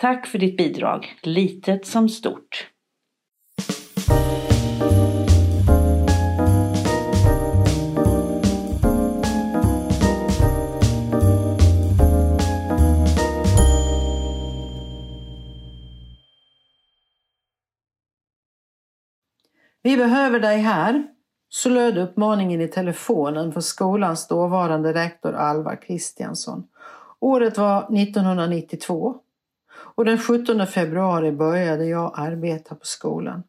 Tack för ditt bidrag, litet som stort. Vi behöver dig här, så löd uppmaningen i telefonen för skolans dåvarande rektor Alvar Kristiansson. Året var 1992 och den 17 februari började jag arbeta på skolan.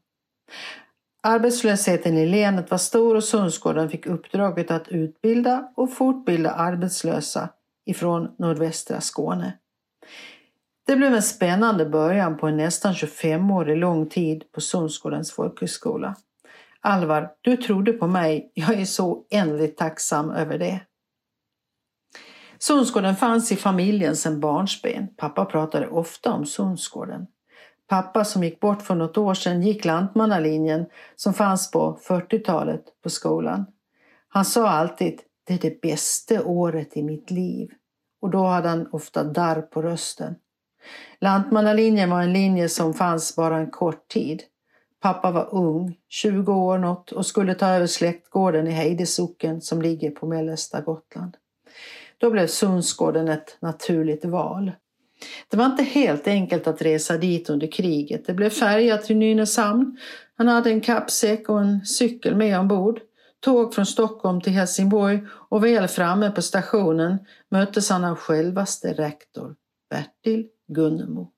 Arbetslösheten i länet var stor och Sundsgården fick uppdraget att utbilda och fortbilda arbetslösa ifrån nordvästra Skåne. Det blev en spännande början på en nästan 25-årig lång tid på Sundsgårdens folkhögskola. Alvar, du trodde på mig. Jag är så oändligt tacksam över det. Sundsgården fanns i familjen sedan barnsben. Pappa pratade ofta om Sundsgården. Pappa som gick bort för något år sedan gick Lantmannalinjen som fanns på 40-talet på skolan. Han sa alltid det är det bästa året i mitt liv. Och då hade han ofta darr på rösten. Lantmannalinjen var en linje som fanns bara en kort tid. Pappa var ung, 20 år något och skulle ta över släktgården i Heidesocken som ligger på mellersta Gotland. Då blev Sundsgården ett naturligt val. Det var inte helt enkelt att resa dit under kriget. Det blev färja till Nynäshamn. Han hade en kappsäck och en cykel med ombord. Tåg från Stockholm till Helsingborg och väl framme på stationen möttes han av självaste rektor Bertil Gunnemo.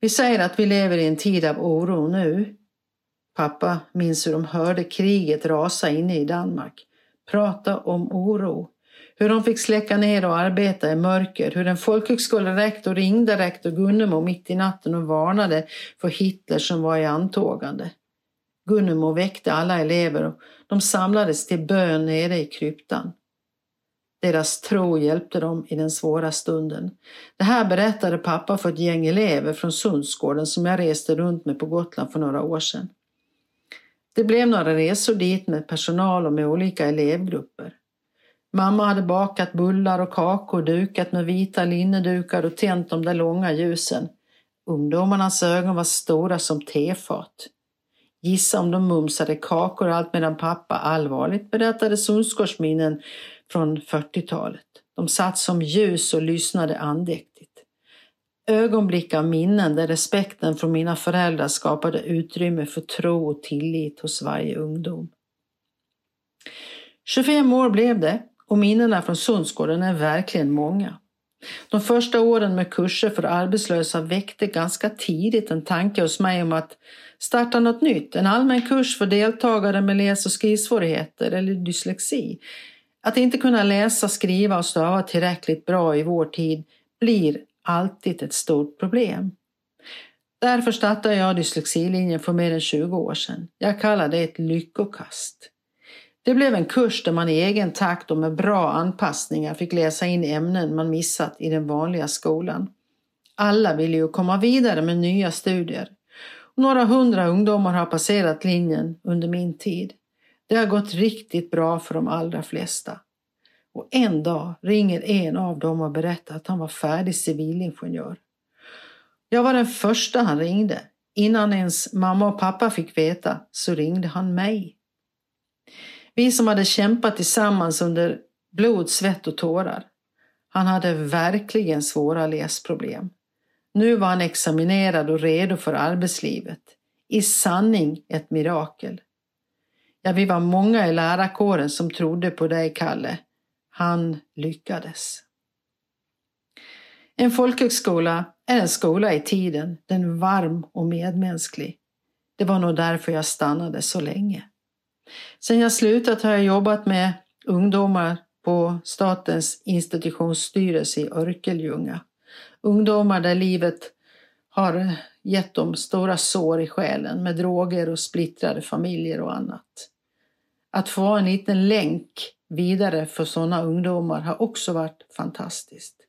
Vi säger att vi lever i en tid av oro nu. Pappa minns hur de hörde kriget rasa inne i Danmark. Prata om oro. Hur de fick släcka ner och arbeta i mörker. Hur en folkhögskolerektor ringde rektor Gunnemo mitt i natten och varnade för Hitler som var i antågande. Gunnemo väckte alla elever och de samlades till bön nere i kryptan. Deras tro hjälpte dem i den svåra stunden. Det här berättade pappa för ett gäng elever från Sundsgården som jag reste runt med på Gotland för några år sedan. Det blev några resor dit med personal och med olika elevgrupper. Mamma hade bakat bullar och kakor, dukat med vita linnedukar och tänt de där långa ljusen. Ungdomarnas ögon var stora som tefat. Gissa om de mumsade kakor allt medan pappa allvarligt berättade Sundsgårdsminnen från 40-talet. De satt som ljus och lyssnade andäktigt. Ögonblick av minnen där respekten från mina föräldrar skapade utrymme för tro och tillit hos varje ungdom. 25 år blev det och minnena från Sundsgården är verkligen många. De första åren med kurser för arbetslösa väckte ganska tidigt en tanke hos mig om att starta något nytt, en allmän kurs för deltagare med läs och skrivsvårigheter eller dyslexi. Att inte kunna läsa, skriva och stava tillräckligt bra i vår tid blir alltid ett stort problem. Därför startade jag dyslexilinjen för mer än 20 år sedan. Jag kallar det ett lyckokast. Det blev en kurs där man i egen takt och med bra anpassningar fick läsa in ämnen man missat i den vanliga skolan. Alla ville ju komma vidare med nya studier. Några hundra ungdomar har passerat linjen under min tid. Det har gått riktigt bra för de allra flesta. Och en dag ringer en av dem och berättar att han var färdig civilingenjör. Jag var den första han ringde. Innan ens mamma och pappa fick veta så ringde han mig. Vi som hade kämpat tillsammans under blod, svett och tårar. Han hade verkligen svåra läsproblem. Nu var han examinerad och redo för arbetslivet. I sanning ett mirakel. Ja, vi var många i lärarkåren som trodde på dig, Kalle. Han lyckades. En folkhögskola är en skola i tiden, den varm och medmänsklig. Det var nog därför jag stannade så länge. Sen jag slutat har jag jobbat med ungdomar på Statens institutionsstyrelse i Örkelljunga. Ungdomar där livet har gett dem stora sår i själen med droger och splittrade familjer och annat. Att få vara en liten länk vidare för sådana ungdomar har också varit fantastiskt.